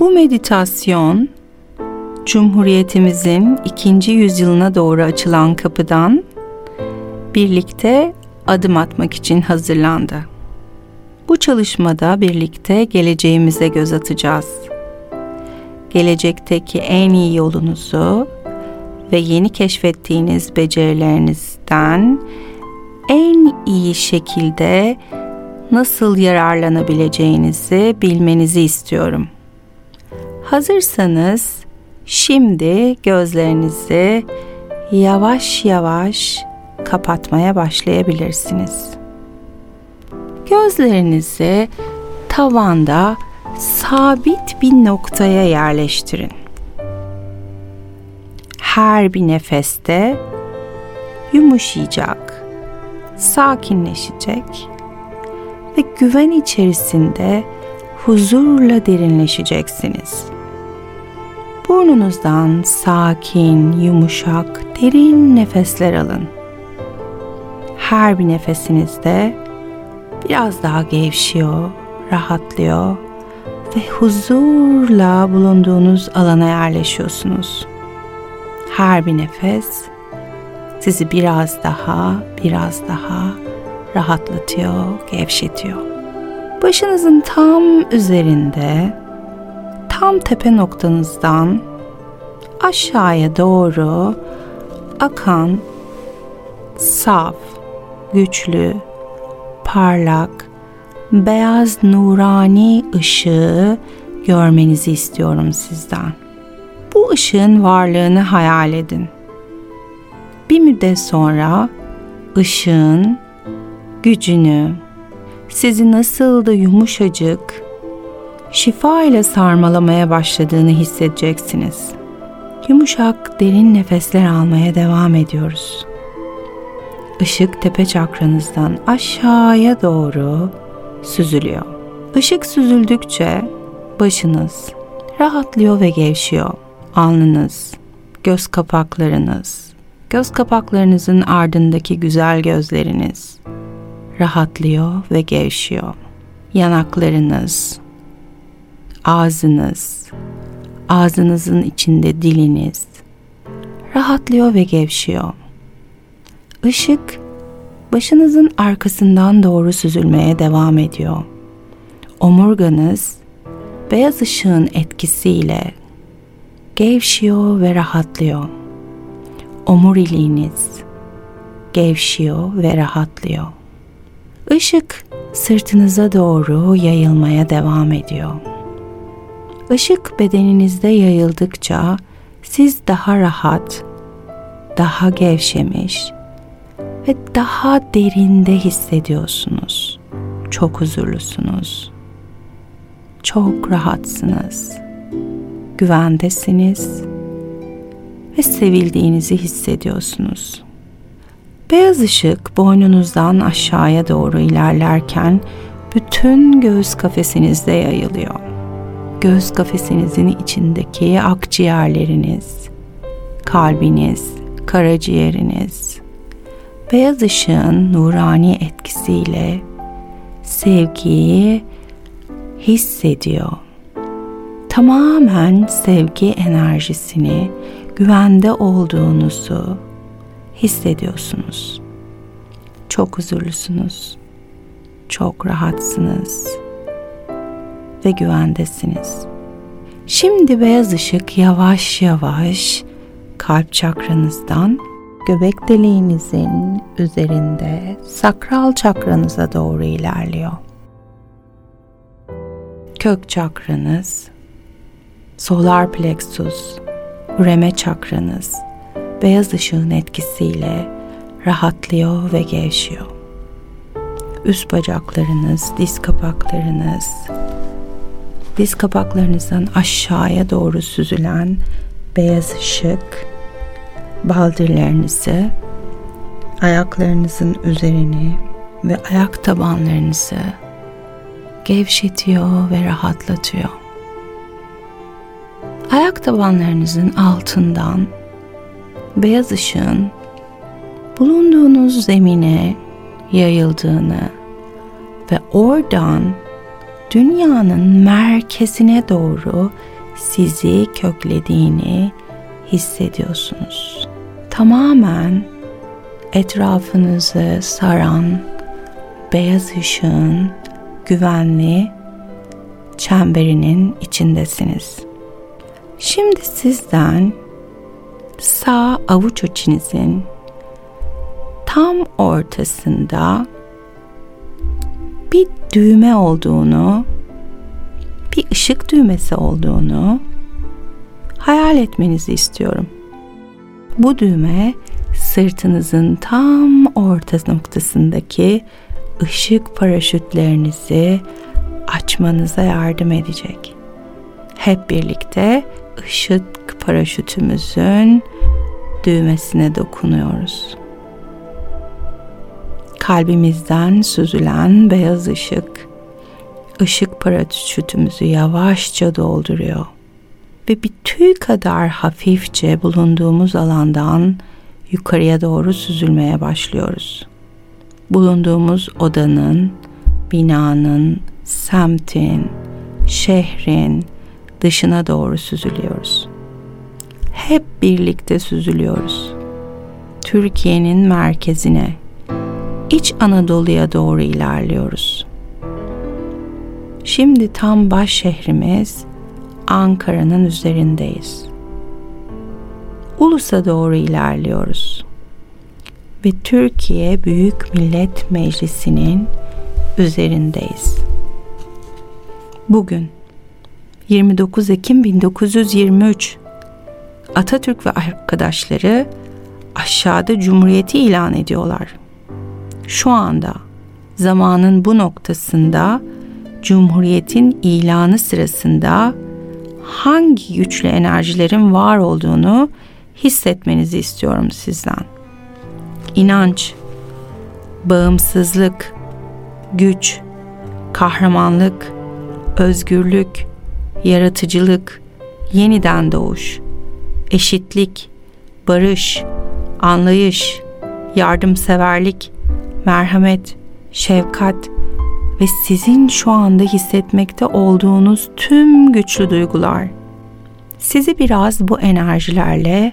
Bu meditasyon Cumhuriyetimizin ikinci yüzyılına doğru açılan kapıdan birlikte adım atmak için hazırlandı. Bu çalışmada birlikte geleceğimize göz atacağız. Gelecekteki en iyi yolunuzu ve yeni keşfettiğiniz becerilerinizden en iyi şekilde nasıl yararlanabileceğinizi bilmenizi istiyorum. Hazırsanız şimdi gözlerinizi yavaş yavaş kapatmaya başlayabilirsiniz. Gözlerinizi tavanda sabit bir noktaya yerleştirin. Her bir nefeste yumuşayacak, sakinleşecek ve güven içerisinde huzurla derinleşeceksiniz. Burnunuzdan sakin, yumuşak, derin nefesler alın. Her bir nefesinizde biraz daha gevşiyor, rahatlıyor ve huzurla bulunduğunuz alana yerleşiyorsunuz. Her bir nefes sizi biraz daha, biraz daha rahatlatıyor, gevşetiyor. Başınızın tam üzerinde, tam tepe noktanızdan aşağıya doğru akan saf, güçlü, parlak, beyaz nurani ışığı görmenizi istiyorum sizden. Bu ışığın varlığını hayal edin. Bir müddet sonra ışığın gücünü, sizi nasıl da yumuşacık, şifa ile sarmalamaya başladığını hissedeceksiniz. Yumuşak, derin nefesler almaya devam ediyoruz. Işık tepe çakranızdan aşağıya doğru süzülüyor. Işık süzüldükçe başınız rahatlıyor ve gevşiyor. Alnınız, göz kapaklarınız, göz kapaklarınızın ardındaki güzel gözleriniz rahatlıyor ve gevşiyor. Yanaklarınız, ağzınız, ağzınızın içinde diliniz rahatlıyor ve gevşiyor. Işık başınızın arkasından doğru süzülmeye devam ediyor. Omurganız beyaz ışığın etkisiyle gevşiyor ve rahatlıyor. Omuriliğiniz gevşiyor ve rahatlıyor. Işık sırtınıza doğru yayılmaya devam ediyor. Işık bedeninizde yayıldıkça siz daha rahat, daha gevşemiş ve daha derinde hissediyorsunuz. Çok huzurlusunuz. Çok rahatsınız. Güvendesiniz ve sevildiğinizi hissediyorsunuz. Beyaz ışık boynunuzdan aşağıya doğru ilerlerken bütün göğüs kafesinizde yayılıyor. Göğüs kafesinizin içindeki akciğerleriniz, kalbiniz, karaciğeriniz, beyaz ışığın nurani etkisiyle sevgiyi hissediyor. Tamamen sevgi enerjisini, güvende olduğunuzu hissediyorsunuz. Çok huzurlusunuz. Çok rahatsınız ve güvendesiniz. Şimdi beyaz ışık yavaş yavaş kalp çakranızdan göbek deliğinizin üzerinde sakral çakranıza doğru ilerliyor. Kök çakranız, solar plexus, üreme çakranız beyaz ışığın etkisiyle rahatlıyor ve gevşiyor. Üst bacaklarınız, diz kapaklarınız, diz kapaklarınızdan aşağıya doğru süzülen beyaz ışık baldırlarınızı, ayaklarınızın üzerini ve ayak tabanlarınızı gevşetiyor ve rahatlatıyor. Ayak tabanlarınızın altından beyaz ışığın bulunduğunuz zemine yayıldığını ve oradan dünyanın merkezine doğru sizi köklediğini hissediyorsunuz. Tamamen etrafınızı saran beyaz ışığın güvenli çemberinin içindesiniz. Şimdi sizden sağ avuç içinizin tam ortasında bir düğme olduğunu, bir ışık düğmesi olduğunu hayal etmenizi istiyorum. Bu düğme sırtınızın tam orta noktasındaki ışık paraşütlerinizi açmanıza yardım edecek. Hep birlikte ışık paraşütümüzün düğmesine dokunuyoruz. Kalbimizden süzülen beyaz ışık ışık paraşütümüzü yavaşça dolduruyor ve bir tüy kadar hafifçe bulunduğumuz alandan yukarıya doğru süzülmeye başlıyoruz. Bulunduğumuz odanın, binanın, semtin, şehrin dışına doğru süzülüyoruz. Hep birlikte süzülüyoruz. Türkiye'nin merkezine, İç Anadolu'ya doğru ilerliyoruz. Şimdi tam baş şehrimiz Ankara'nın üzerindeyiz. Ulus'a doğru ilerliyoruz. Ve Türkiye Büyük Millet Meclisi'nin üzerindeyiz. Bugün 29 Ekim 1923 Atatürk ve arkadaşları aşağıda cumhuriyeti ilan ediyorlar. Şu anda zamanın bu noktasında cumhuriyetin ilanı sırasında hangi güçlü enerjilerin var olduğunu hissetmenizi istiyorum sizden. İnanç, bağımsızlık, güç, kahramanlık, özgürlük, yaratıcılık, yeniden doğuş, eşitlik, barış, anlayış, yardımseverlik, merhamet, şefkat ve sizin şu anda hissetmekte olduğunuz tüm güçlü duygular. Sizi biraz bu enerjilerle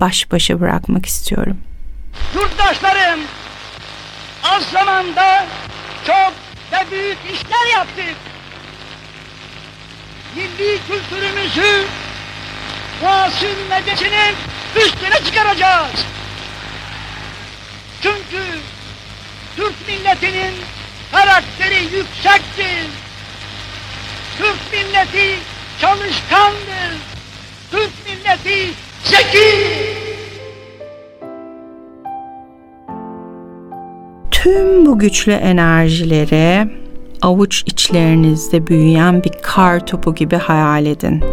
baş başa bırakmak istiyorum. Yurttaşlarım, az zamanda çok ve büyük işler yaptık. Milli kültürümüzü muasır medyasının üstüne çıkaracağız. Çünkü Türk milletinin karakteri yüksektir. Türk milleti çalışkandır. Türk milleti zeki. Tüm bu güçlü enerjileri avuç içlerinizde büyüyen bir kar topu gibi hayal edin.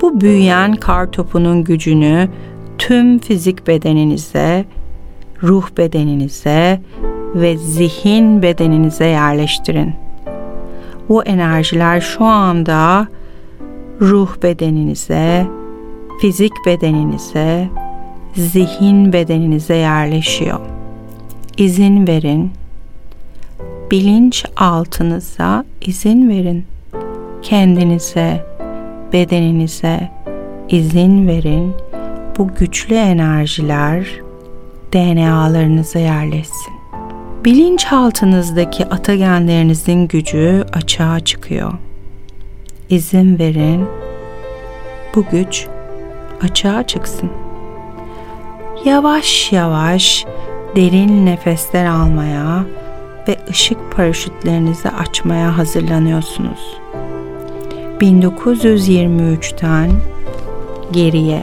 Bu büyüyen kar topunun gücünü tüm fizik bedeninize, ruh bedeninize ve zihin bedeninize yerleştirin. Bu enerjiler şu anda ruh bedeninize, fizik bedeninize, zihin bedeninize yerleşiyor. İzin verin. Bilinç altınıza izin verin. Kendinize, bedeninize izin verin. Bu güçlü enerjiler DNA'larınıza yerleşsin. Bilinçaltınızdaki atagenlerinizin gücü açığa çıkıyor. İzin verin. Bu güç açığa çıksın. Yavaş yavaş derin nefesler almaya ve ışık paraşütlerinizi açmaya hazırlanıyorsunuz. 1923'ten geriye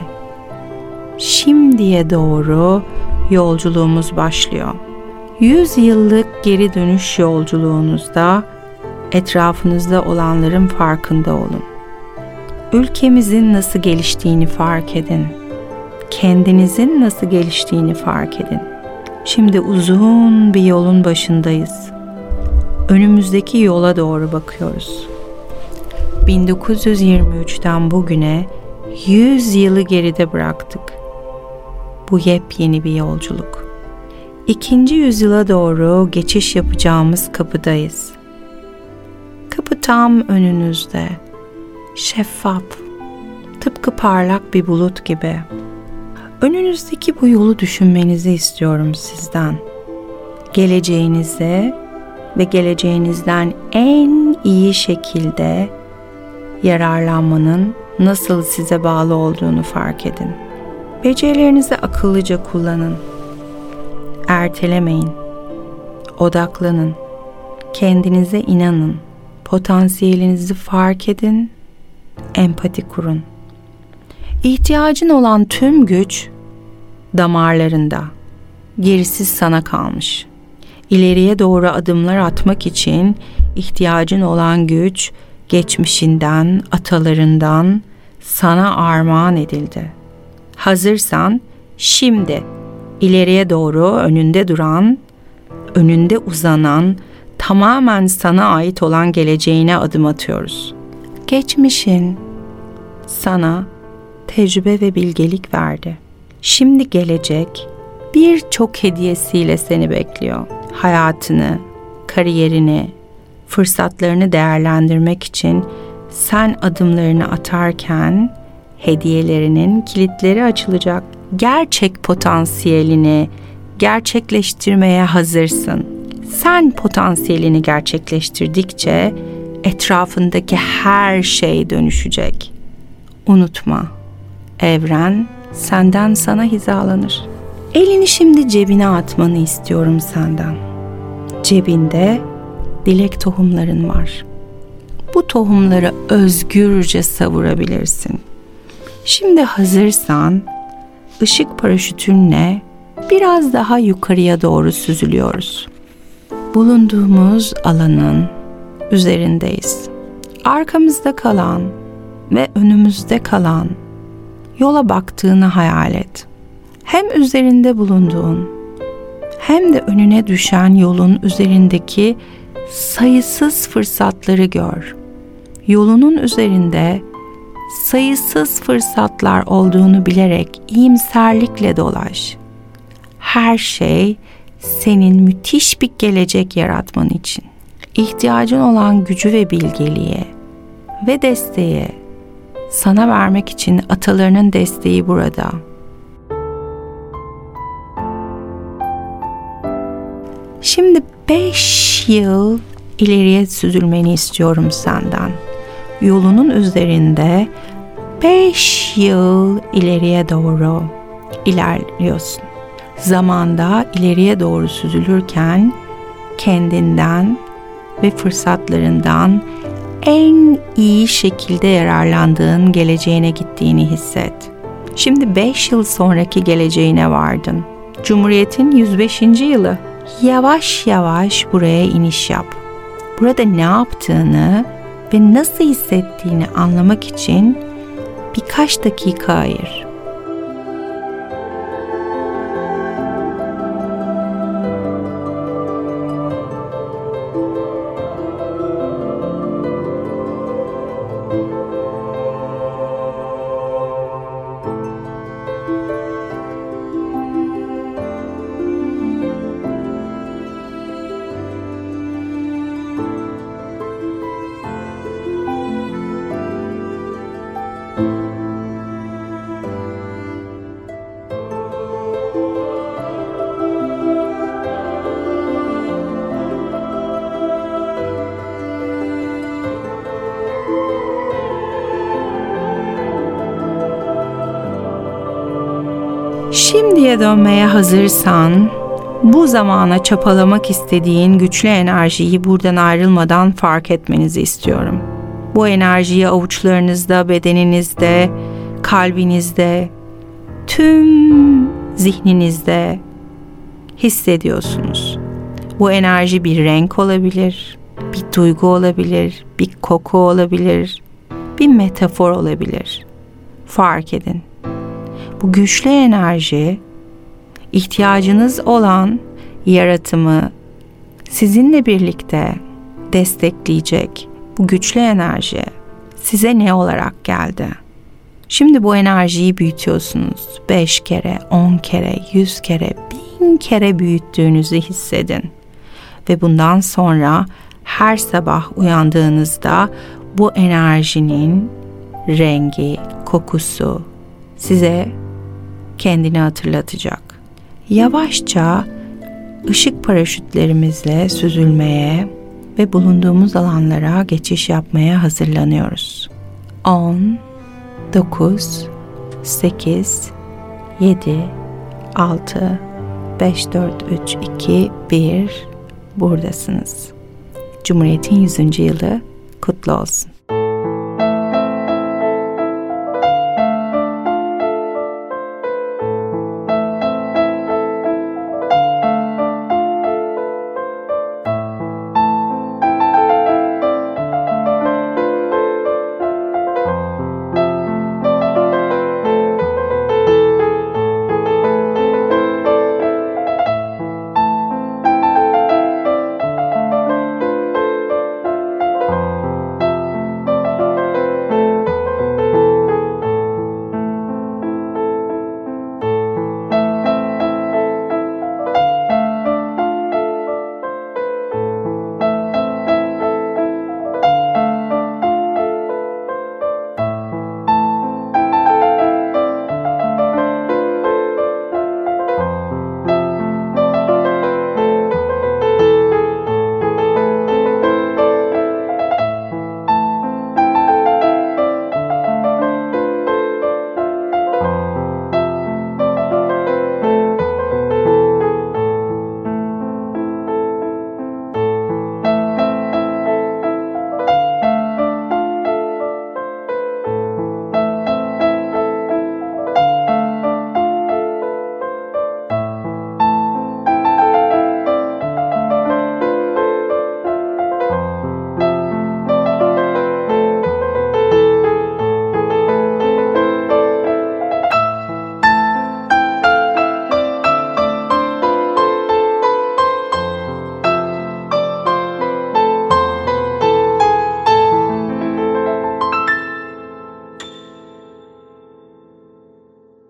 şimdiye doğru yolculuğumuz başlıyor. 100 yıllık geri dönüş yolculuğunuzda etrafınızda olanların farkında olun. Ülkemizin nasıl geliştiğini fark edin. Kendinizin nasıl geliştiğini fark edin. Şimdi uzun bir yolun başındayız. Önümüzdeki yola doğru bakıyoruz. 1923'ten bugüne 100 yılı geride bıraktık. Bu yepyeni bir yolculuk. İkinci yüzyıla doğru geçiş yapacağımız kapıdayız. tam önünüzde. Şeffaf. Tıpkı parlak bir bulut gibi. Önünüzdeki bu yolu düşünmenizi istiyorum sizden. Geleceğinize ve geleceğinizden en iyi şekilde yararlanmanın nasıl size bağlı olduğunu fark edin. Becerilerinizi akıllıca kullanın. Ertelemeyin. Odaklanın. Kendinize inanın. Potansiyelinizi fark edin. Empati kurun. İhtiyacın olan tüm güç damarlarında. Gerisi sana kalmış. İleriye doğru adımlar atmak için ihtiyacın olan güç geçmişinden, atalarından sana armağan edildi. Hazırsan şimdi ileriye doğru önünde duran, önünde uzanan, tamamen sana ait olan geleceğine adım atıyoruz. Geçmişin sana tecrübe ve bilgelik verdi. Şimdi gelecek birçok hediyesiyle seni bekliyor. Hayatını, kariyerini, fırsatlarını değerlendirmek için sen adımlarını atarken hediyelerinin kilitleri açılacak. Gerçek potansiyelini gerçekleştirmeye hazırsın. Sen potansiyelini gerçekleştirdikçe etrafındaki her şey dönüşecek. Unutma. Evren senden sana hizalanır. Elini şimdi cebine atmanı istiyorum senden. Cebinde dilek tohumların var. Bu tohumları özgürce savurabilirsin. Şimdi hazırsan ışık paraşütünle biraz daha yukarıya doğru süzülüyoruz. Bulunduğumuz alanın üzerindeyiz. Arkamızda kalan ve önümüzde kalan yola baktığını hayal et. Hem üzerinde bulunduğun hem de önüne düşen yolun üzerindeki sayısız fırsatları gör. Yolunun üzerinde sayısız fırsatlar olduğunu bilerek iyimserlikle dolaş. Her şey senin müthiş bir gelecek yaratman için. İhtiyacın olan gücü ve bilgeliğe ve desteğe sana vermek için atalarının desteği burada. Şimdi beş yıl ileriye süzülmeni istiyorum senden. Yolunun üzerinde beş yıl ileriye doğru ilerliyorsun. Zamanda ileriye doğru süzülürken kendinden ve fırsatlarından en iyi şekilde yararlandığın geleceğine gittiğini hisset. Şimdi 5 yıl sonraki geleceğine vardın. Cumhuriyet'in 105. yılı. Yavaş yavaş buraya iniş yap. Burada ne yaptığını ve nasıl hissettiğini anlamak için birkaç dakika ayır. Şimdiye dönmeye hazırsan bu zamana çapalamak istediğin güçlü enerjiyi buradan ayrılmadan fark etmenizi istiyorum. Bu enerjiyi avuçlarınızda, bedeninizde, kalbinizde, tüm zihninizde hissediyorsunuz. Bu enerji bir renk olabilir, bir duygu olabilir, bir koku olabilir, bir metafor olabilir. Fark edin bu güçlü enerji ihtiyacınız olan yaratımı sizinle birlikte destekleyecek bu güçlü enerji size ne olarak geldi? Şimdi bu enerjiyi büyütüyorsunuz. Beş kere, on kere, yüz kere, bin kere büyüttüğünüzü hissedin. Ve bundan sonra her sabah uyandığınızda bu enerjinin rengi, kokusu size kendini hatırlatacak. Yavaşça ışık paraşütlerimizle süzülmeye ve bulunduğumuz alanlara geçiş yapmaya hazırlanıyoruz. 10 9 8 7 6 5 4 3 2 1 buradasınız. Cumhuriyet'in 100. yılı kutlu olsun.